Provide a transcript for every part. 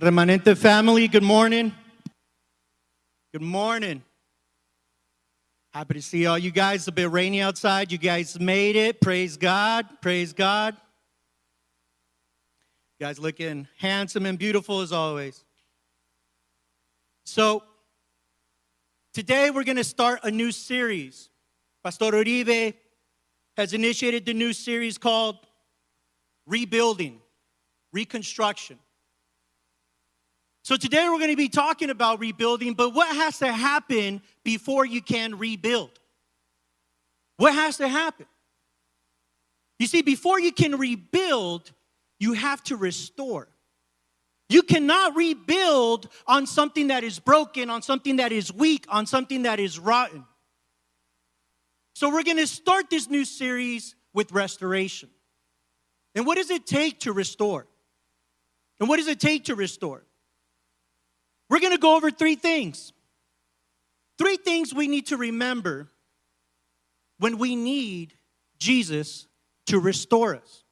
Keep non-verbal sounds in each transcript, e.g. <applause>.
Remanente family, good morning. Good morning. Happy to see all you guys. A bit rainy outside. You guys made it. Praise God. Praise God. You guys looking handsome and beautiful as always. So, today we're going to start a new series. Pastor Uribe has initiated the new series called Rebuilding, Reconstruction. So today we're going to be talking about rebuilding, but what has to happen before you can rebuild? What has to happen? You see, before you can rebuild, you have to restore. You cannot rebuild on something that is broken, on something that is weak, on something that is rotten. So we're going to start this new series with restoration. And what does it take to restore? And what does it take to restore? We're going to go over three things. Three things we need to remember when we need Jesus to restore us.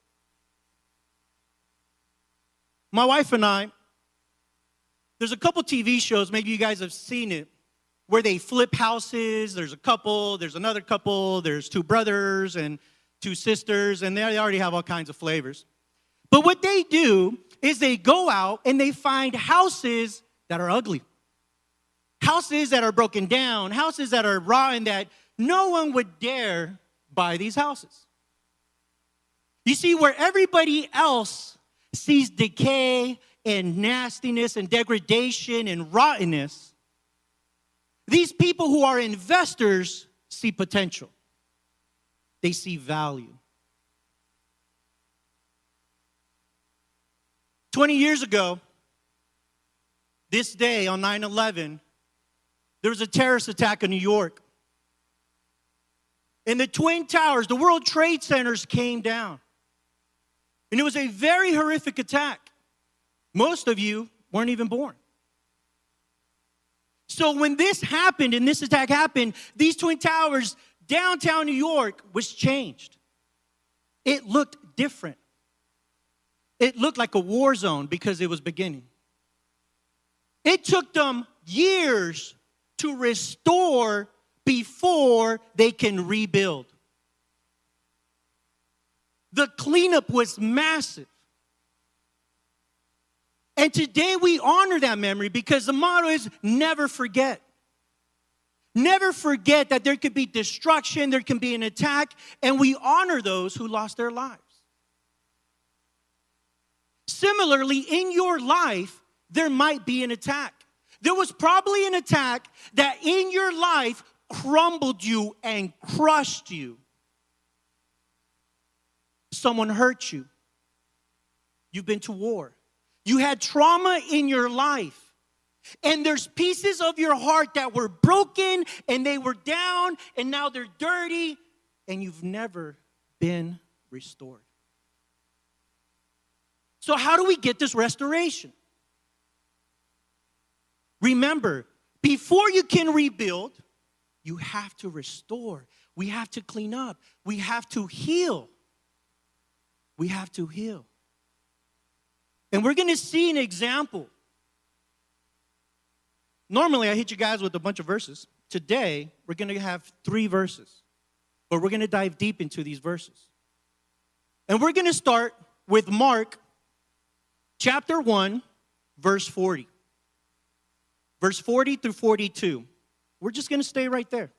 My wife and I, there's a couple TV shows, maybe you guys have seen it, where they flip houses. There's a couple, there's another couple, there's two brothers and two sisters, and they already have all kinds of flavors. But what they do is they go out and they find houses that are ugly, houses that are broken down, houses that are rotten that no one would dare buy these houses. You see, where everybody else sees decay and nastiness and degradation and rottenness, these people who are investors see potential, they see value. 20 years ago, this day on 9 11, there was a terrorist attack in New York. And the Twin Towers, the World Trade Centers came down. And it was a very horrific attack. Most of you weren't even born. So when this happened and this attack happened, these Twin Towers, downtown New York, was changed. It looked different. It looked like a war zone because it was beginning. It took them years to restore before they can rebuild. The cleanup was massive. And today we honor that memory because the motto is never forget. Never forget that there could be destruction, there can be an attack, and we honor those who lost their lives. Similarly, in your life, there might be an attack. There was probably an attack that in your life crumbled you and crushed you. Someone hurt you. You've been to war. You had trauma in your life. And there's pieces of your heart that were broken and they were down and now they're dirty and you've never been restored. So, how do we get this restoration? Remember, before you can rebuild, you have to restore. We have to clean up. We have to heal. We have to heal. And we're going to see an example. Normally, I hit you guys with a bunch of verses. Today, we're going to have three verses, but we're going to dive deep into these verses. And we're going to start with Mark chapter 1, verse 40 verse 40 through 42. We're just going to stay right there.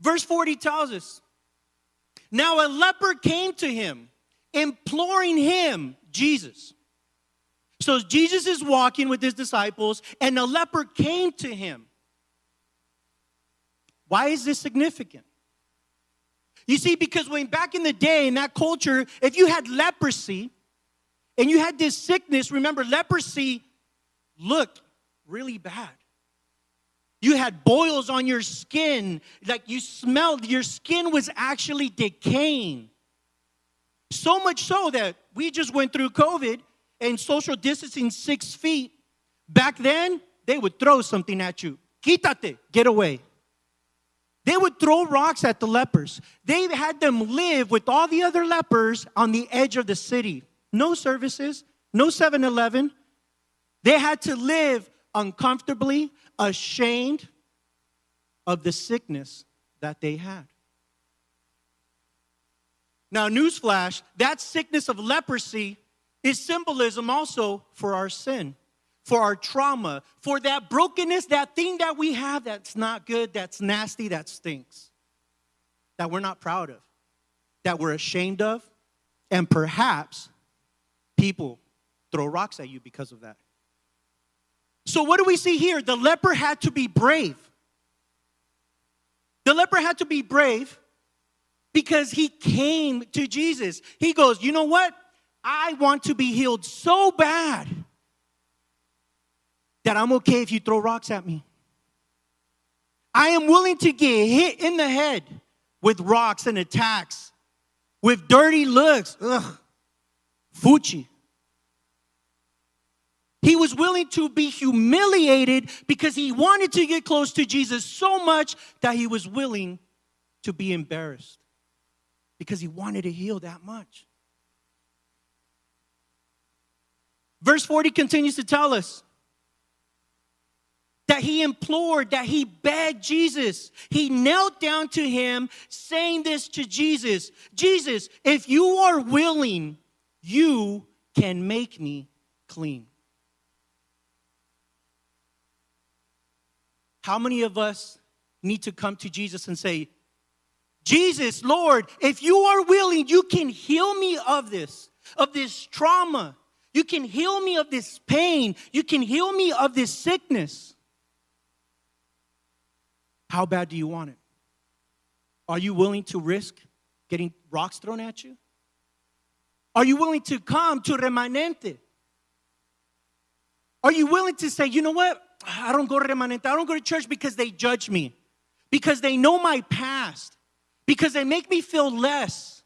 Verse 40 tells us Now a leper came to him, imploring him, Jesus. So Jesus is walking with his disciples, and a leper came to him. Why is this significant? You see, because when back in the day in that culture, if you had leprosy and you had this sickness, remember, leprosy looked really bad. You had boils on your skin, like you smelled, your skin was actually decaying. So much so that we just went through COVID and social distancing six feet. Back then, they would throw something at you. Quítate, get away. They would throw rocks at the lepers. They had them live with all the other lepers on the edge of the city. No services, no 7 Eleven. They had to live uncomfortably, ashamed of the sickness that they had. Now, newsflash that sickness of leprosy is symbolism also for our sin, for our trauma, for that brokenness, that thing that we have that's not good, that's nasty, that stinks, that we're not proud of, that we're ashamed of, and perhaps people throw rocks at you because of that. So, what do we see here? The leper had to be brave. The leper had to be brave because he came to Jesus. He goes, You know what? I want to be healed so bad that I'm okay if you throw rocks at me. I am willing to get hit in the head with rocks and attacks, with dirty looks. Ugh. Fuchi. He was willing to be humiliated because he wanted to get close to Jesus so much that he was willing to be embarrassed because he wanted to heal that much. Verse 40 continues to tell us that he implored, that he begged Jesus. He knelt down to him, saying this to Jesus Jesus, if you are willing, you can make me clean. How many of us need to come to Jesus and say, Jesus, Lord, if you are willing, you can heal me of this, of this trauma. You can heal me of this pain. You can heal me of this sickness. How bad do you want it? Are you willing to risk getting rocks thrown at you? Are you willing to come to Remanente? Are you willing to say, you know what? I don't go to remanente. I don't go to church because they judge me, because they know my past, because they make me feel less.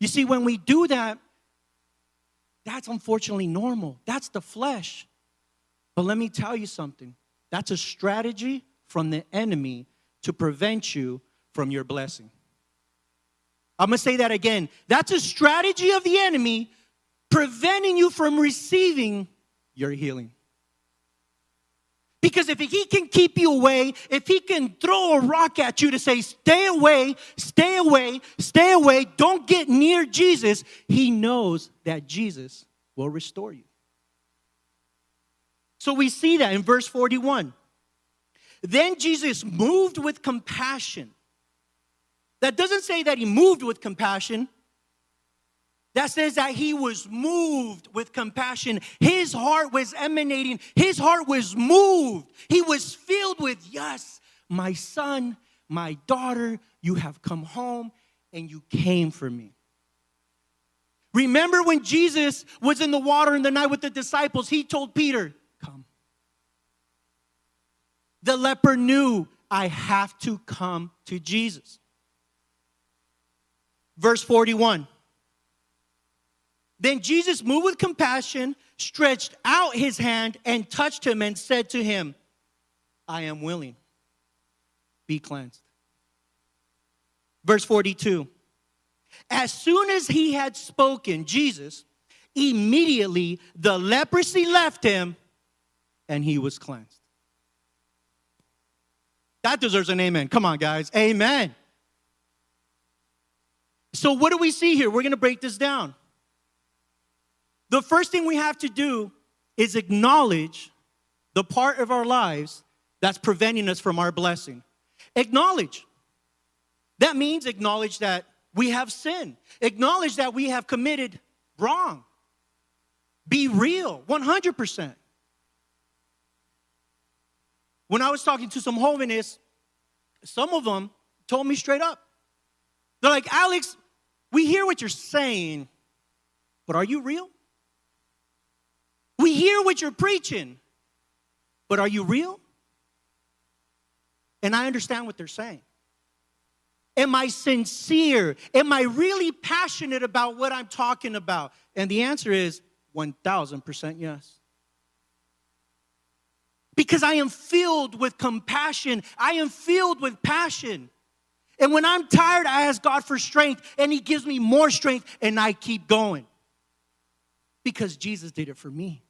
You see, when we do that, that's unfortunately normal. That's the flesh. But let me tell you something that's a strategy from the enemy to prevent you from your blessing. I'm gonna say that again. That's a strategy of the enemy preventing you from receiving your healing. Because if he can keep you away, if he can throw a rock at you to say, stay away, stay away, stay away, don't get near Jesus, he knows that Jesus will restore you. So we see that in verse 41. Then Jesus moved with compassion. That doesn't say that he moved with compassion, that says that he was moved with compassion. His heart was emanating, his heart was moved. He was filled with, yes, my son, my daughter, you have come home and you came for me. Remember when Jesus was in the water in the night with the disciples, he told Peter, Come. The leper knew, I have to come to Jesus. Verse 41. Then Jesus, moved with compassion, stretched out his hand and touched him and said to him, I am willing. Be cleansed. Verse 42. As soon as he had spoken, Jesus, immediately the leprosy left him and he was cleansed. That deserves an amen. Come on, guys. Amen. So, what do we see here? We're going to break this down. The first thing we have to do is acknowledge the part of our lives that's preventing us from our blessing. Acknowledge. That means acknowledge that we have sin, acknowledge that we have committed wrong. Be real, 100%. When I was talking to some holiness, some of them told me straight up. They're like, Alex, we hear what you're saying, but are you real? We hear what you're preaching, but are you real? And I understand what they're saying. Am I sincere? Am I really passionate about what I'm talking about? And the answer is 1000% yes. Because I am filled with compassion, I am filled with passion. And when I'm tired, I ask God for strength, and He gives me more strength, and I keep going. Because Jesus did it for me.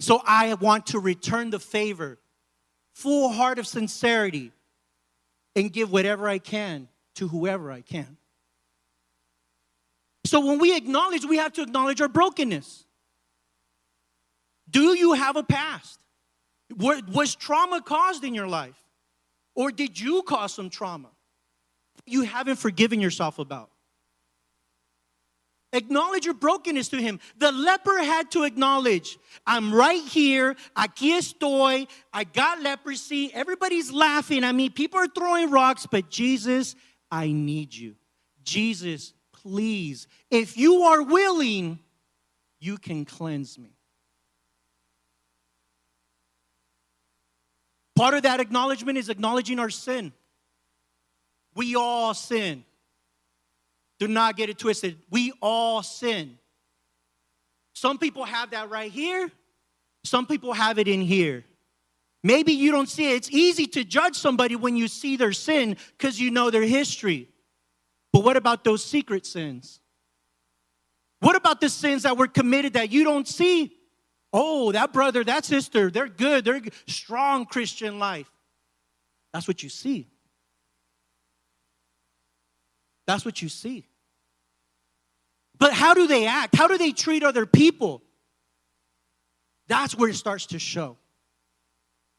So I want to return the favor, full heart of sincerity, and give whatever I can to whoever I can. So when we acknowledge, we have to acknowledge our brokenness. Do you have a past? Was trauma caused in your life? Or did you cause some trauma you haven't forgiven yourself about? Acknowledge your brokenness to him. The leper had to acknowledge, I'm right here, aquí estoy, I got leprosy, everybody's laughing at me, people are throwing rocks, but Jesus, I need you. Jesus, please, if you are willing, you can cleanse me. Part of that acknowledgement is acknowledging our sin. We all sin. Do not get it twisted. We all sin. Some people have that right here, some people have it in here. Maybe you don't see it. It's easy to judge somebody when you see their sin because you know their history. But what about those secret sins? What about the sins that were committed that you don't see? Oh, that brother, that sister, they're good. They're strong Christian life. That's what you see. That's what you see. But how do they act? How do they treat other people? That's where it starts to show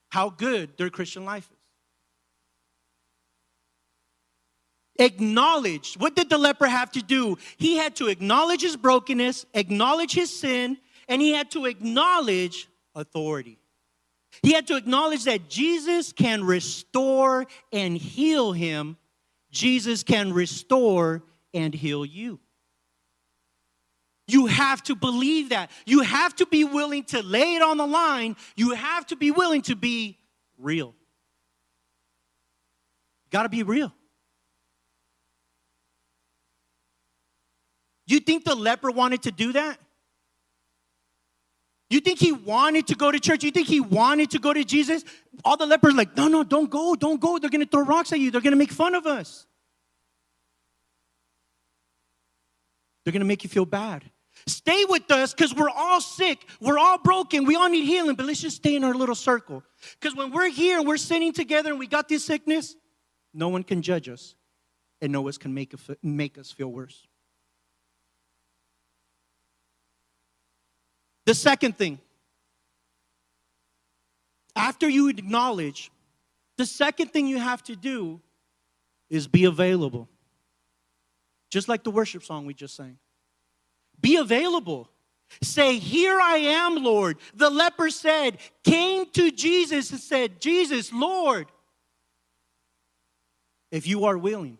how good their Christian life is. Acknowledge. What did the leper have to do? He had to acknowledge his brokenness, acknowledge his sin, and he had to acknowledge authority. He had to acknowledge that Jesus can restore and heal him. Jesus can restore and heal you. You have to believe that. You have to be willing to lay it on the line. You have to be willing to be real. Got to be real. You think the leper wanted to do that? You think he wanted to go to church? You think he wanted to go to Jesus? All the lepers like, no, no, don't go, don't go. They're to throw rocks at you. They're to make fun of us. They're to make you feel bad. Stay with us because we're all sick. We're all broken. We all need healing, but let's just stay in our little circle. Because when we're here and we're sitting together and we got this sickness, no one can judge us and no one can make, make us feel worse. The second thing, after you acknowledge, the second thing you have to do is be available. Just like the worship song we just sang. Be available. Say, Here I am, Lord. The leper said, came to Jesus and said, Jesus, Lord, if you are willing,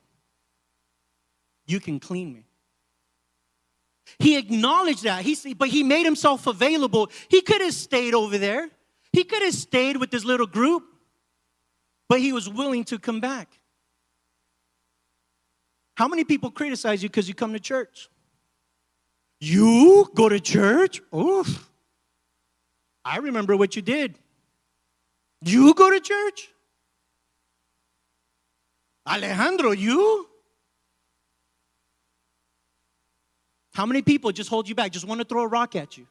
you can clean me. He acknowledged that. He, but he made himself available. He could have stayed over there. He could have stayed with this little group, but he was willing to come back. How many people criticize you because you come to church? You go to church? Oof. I remember what you did. You go to church? Alejandro, you? How many people just hold you back, just want to throw a rock at you?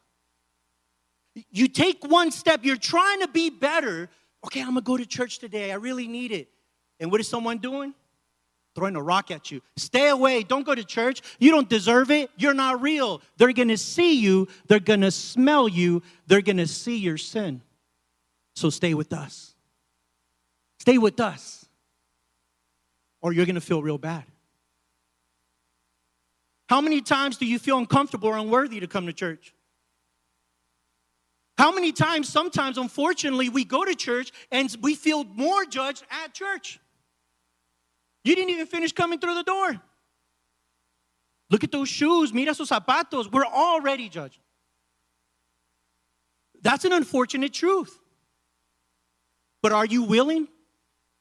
You take one step, you're trying to be better. Okay, I'm gonna go to church today. I really need it. And what is someone doing? Throwing a rock at you. Stay away. Don't go to church. You don't deserve it. You're not real. They're gonna see you. They're gonna smell you. They're gonna see your sin. So stay with us. Stay with us. Or you're gonna feel real bad. How many times do you feel uncomfortable or unworthy to come to church? How many times, sometimes, unfortunately, we go to church and we feel more judged at church? You didn't even finish coming through the door. Look at those shoes, mira sus zapatos. We're already judged. That's an unfortunate truth. But are you willing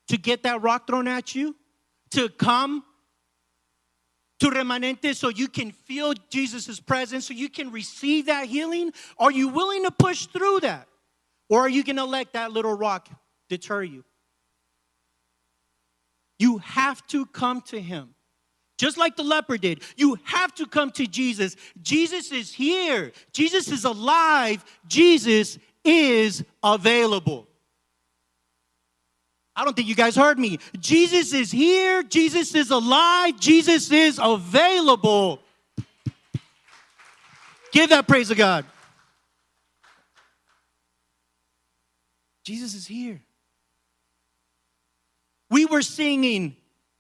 to get that rock thrown at you? To come to remanente so you can feel Jesus' presence, so you can receive that healing? Are you willing to push through that? Or are you going to let that little rock deter you? You have to come to Him. just like the leper did. You have to come to Jesus. Jesus is here, Jesus is alive, Jesus is available. I don't think you guys heard me. Jesus is here, Jesus is alive, Jesus is available. Give that praise to God. Jesus is here. We were singing,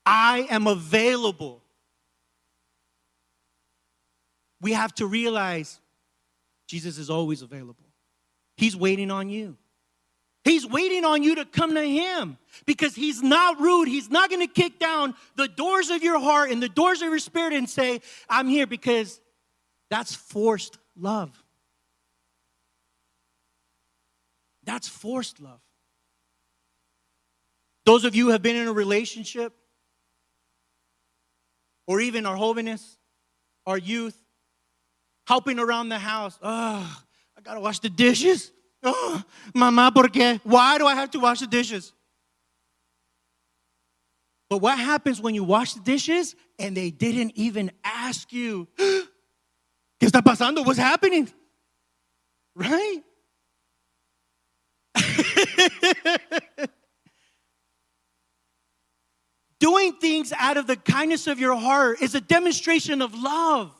I am available. We have to realize Jesus is always available. He's waiting on you. He's waiting on you to come to Him because He's not rude. He's not going to kick down the doors of your heart and the doors of your spirit and say, I'm here because that's forced love. That's forced love. Those of you who have been in a relationship, or even our holiness, our youth, helping around the house. Oh, I gotta wash the dishes. Oh, mamá, ¿por qué? Why do I have to wash the dishes? But what happens when you wash the dishes and they didn't even ask you? <gasps> ¿Qué está pasando? What's happening? Right? <laughs> Doing things out of the kindness of your heart is a demonstration of love.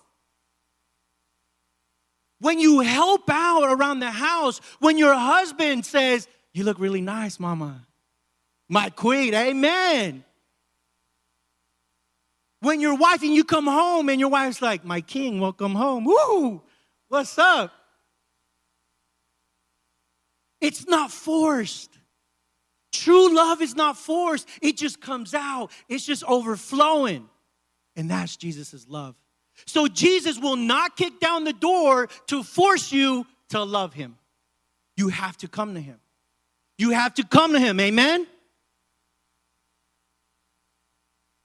When you help out around the house, when your husband says, You look really nice, mama. My queen, amen. When your wife and you come home and your wife's like, My king, welcome home. Woo, what's up? It's not forced. True love is not forced, it just comes out, it's just overflowing. And that's Jesus' love. So Jesus will not kick down the door to force you to love him. You have to come to him. You have to come to him. Amen?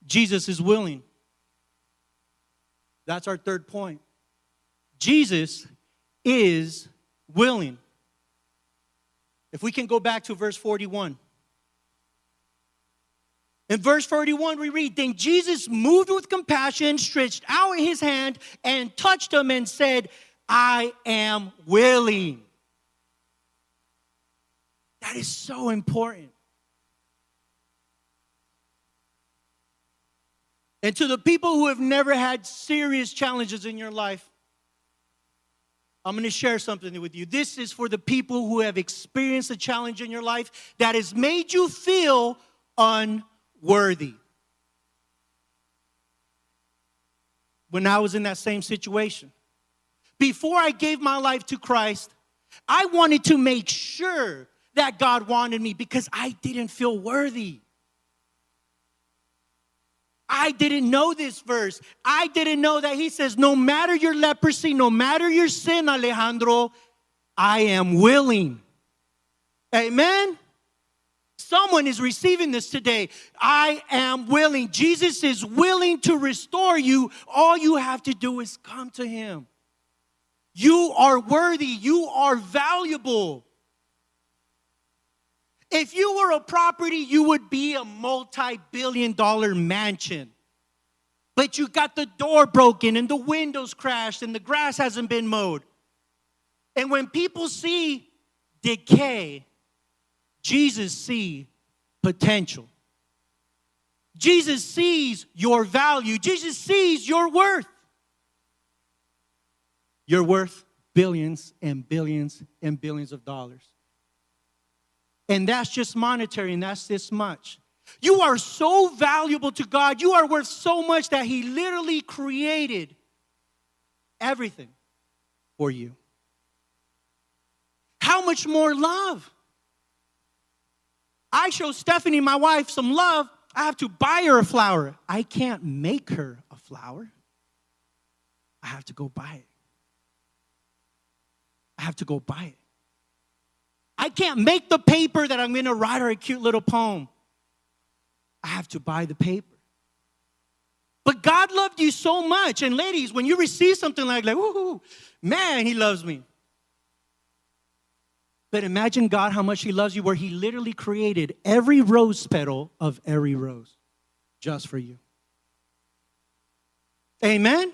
Jesus is willing. That's our third point. Jesus is willing. If we can go back to verse 41. In verse 41, we read, Then Jesus, moved with compassion, stretched out his hand and touched him and said, I am willing. That is so important. And to the people who have never had serious challenges in your life, I'm going to share something with you. This is for the people who have experienced a challenge in your life that has made you feel unworthy. When I was in that same situation, before I gave my life to Christ, I wanted to make sure that God wanted me because I didn't feel worthy. I didn't know this verse. I didn't know that he says, no matter your leprosy, no matter your sin, Alejandro, I am willing. Amen? Someone is receiving this today. I am willing. Jesus is willing to restore you. All you have to do is come to him. You are worthy, you are valuable. If you were a property, you would be a multi billion dollar mansion. But you got the door broken and the windows crashed and the grass hasn't been mowed. And when people see decay, Jesus see potential. Jesus sees your value. Jesus sees your worth. You're worth billions and billions and billions of dollars. And that's just monetary, and that's this much. You are so valuable to God. You are worth so much that He literally created everything for you. How much more love? I show Stephanie, my wife, some love. I have to buy her a flower. I can't make her a flower. I have to go buy it. I have to go buy it. I can't make the paper that I'm going to write her a cute little poem. I have to buy the paper. But God loved you so much. And ladies, when you receive something like, like, woohoo, man, he loves me. But imagine God how much he loves you, where he literally created every rose petal of every rose just for you. Amen?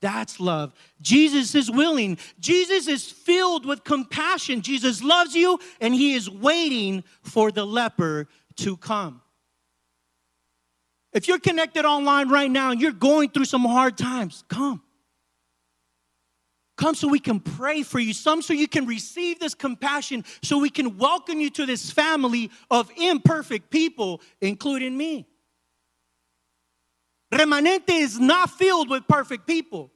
That's love. Jesus is willing. Jesus is filled with compassion. Jesus loves you and he is waiting for the leper to come. If you're connected online right now and you're going through some hard times, come. Come so we can pray for you. Some so you can receive this compassion, so we can welcome you to this family of imperfect people, including me. Remanente is not filled with perfect people.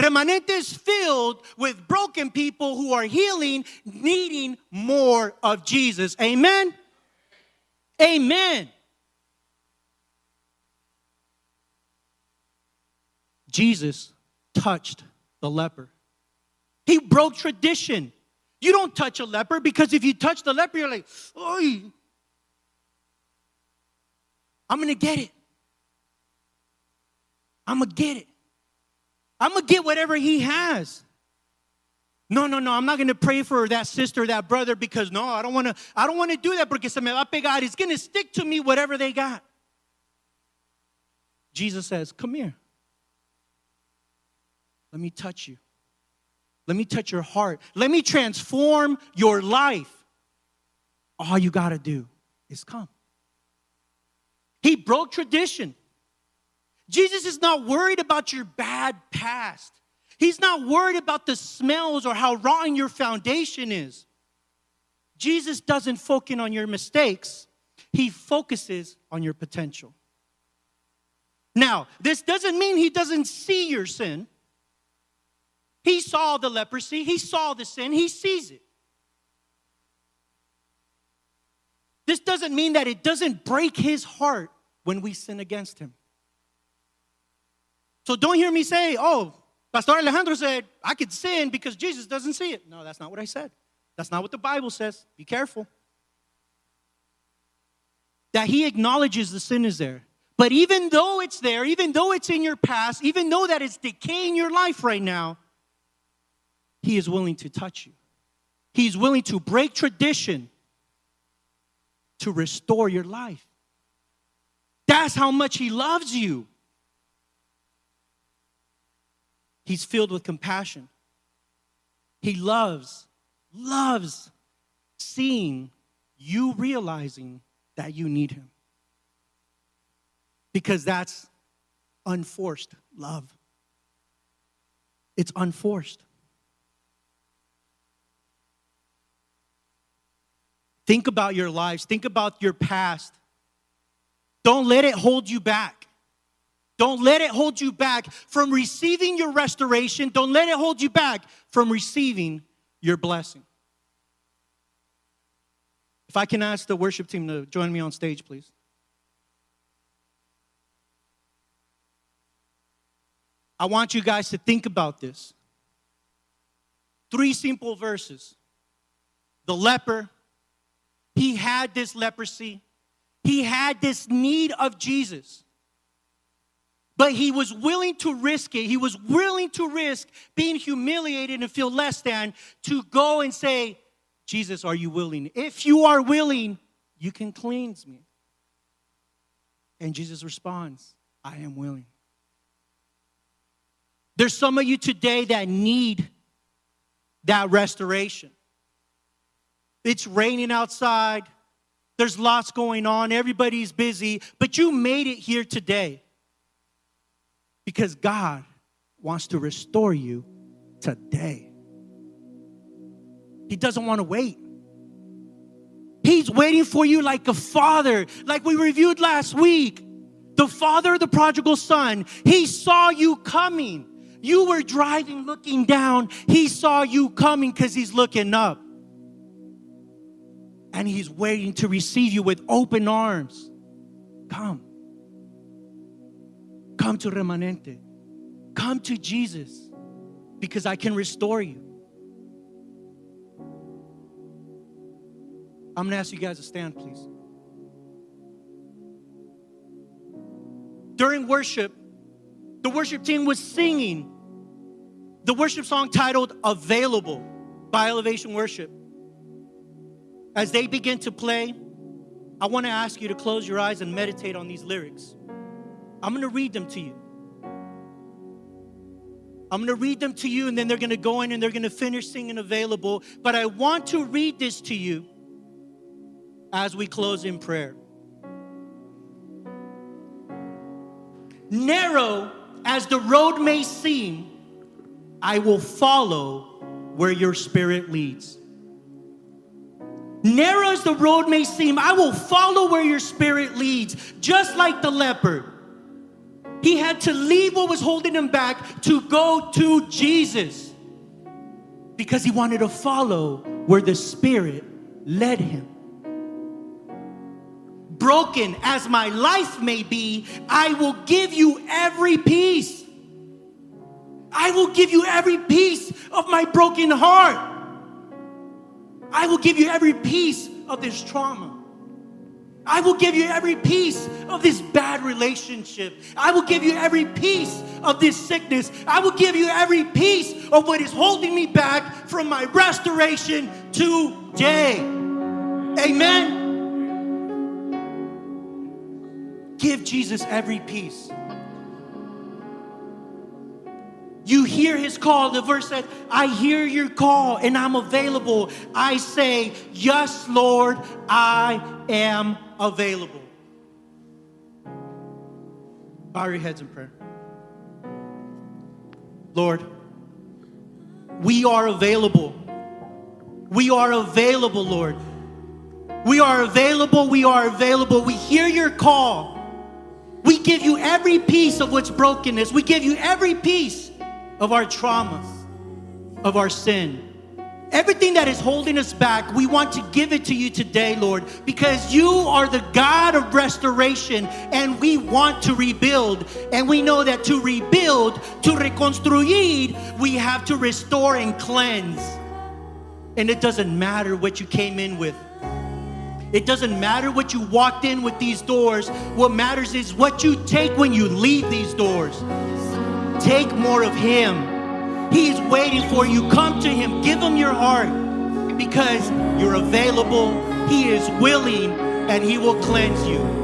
Remanente is filled with broken people who are healing, needing more of Jesus. Amen? Amen. Jesus touched the leper. He broke tradition. You don't touch a leper because if you touch the leper, you're like, I'm gonna get it. I'm gonna get it. I'm gonna get whatever he has. No, no, no, I'm not gonna pray for that sister, that brother, because no, I don't wanna, I don't wanna do that porque se me va a pegar. It's gonna stick to me whatever they got. Jesus says, Come here. Let me touch you. Let me touch your heart. Let me transform your life. All you got to do is come. He broke tradition. Jesus is not worried about your bad past. He's not worried about the smells or how rotten your foundation is. Jesus doesn't focus on your mistakes, he focuses on your potential. Now, this doesn't mean he doesn't see your sin. He saw the leprosy, he saw the sin, he sees it. This doesn't mean that it doesn't break his heart when we sin against him. So don't hear me say, oh, Pastor Alejandro said, I could sin because Jesus doesn't see it. No, that's not what I said. That's not what the Bible says. Be careful. That he acknowledges the sin is there. But even though it's there, even though it's in your past, even though that it's decaying your life right now, he is willing to touch you. He's willing to break tradition to restore your life. That's how much He loves you. He's filled with compassion. He loves, loves seeing you realizing that you need Him. Because that's unforced love. It's unforced. Think about your lives, think about your past. Don't let it hold you back. Don't let it hold you back from receiving your restoration. Don't let it hold you back from receiving your blessing. If I can ask the worship team to join me on stage, please. I want you guys to think about this. Three simple verses. The leper, he had this leprosy, he had this need of Jesus. But he was willing to risk it. He was willing to risk being humiliated and feel less than to go and say, Jesus, are you willing? If you are willing, you can cleanse me. And Jesus responds, I am willing. There's some of you today that need that restoration. It's raining outside. There's lots going on. Everybody's busy. But you made it here today because God wants to restore you today. He doesn't want to wait. He's waiting for you like a father, like we reviewed last week. The father of the prodigal son, he saw you coming. You were driving, looking down. He saw you coming because he's looking up and He's waiting to receive you with open arms. Come. Come to Remanente. Come to Jesus because I can restore you. I'm gonna ask you guys to stand, please. During worship, the worship team was singing the worship song titled Available by Elevation Worship. As they begin to play, I want to ask you to close your eyes and meditate on these lyrics. I'm going to read them to you. I'm going to read them to you, and then they're going to go in and they're going to finish singing available. But I want to read this to you as we close in prayer. Narrow as the road may seem, I will follow where your spirit leads. Narrow as the road may seem, I will follow where your spirit leads, just like the leopard. He had to leave what was holding him back to go to Jesus because he wanted to follow where the Spirit led him. Broken as my life may be, I will give you every piece. I will give you every piece of my broken heart. I will give you every piece of this trauma. I will give you every piece of this bad relationship. I will give you every piece of this sickness. I will give you every piece of what is holding me back from my restoration today. Amen. Give Jesus every piece. You hear his call. The verse says, I hear your call and I'm available. I say, Yes, Lord, I am available. Bow your heads in prayer. Lord, we are available. We are available, Lord. We are available. We are available. We hear your call. We give you every piece of what's brokenness. We give you every piece of our trauma, of our sin. Everything that is holding us back, we want to give it to you today, Lord, because you are the God of restoration and we want to rebuild. And we know that to rebuild, to reconstruir, we have to restore and cleanse. And it doesn't matter what you came in with. It doesn't matter what you walked in with these doors. What matters is what you take when you leave these doors. Take more of Him. He's waiting for you. Come to Him. Give Him your heart because you're available. He is willing and He will cleanse you.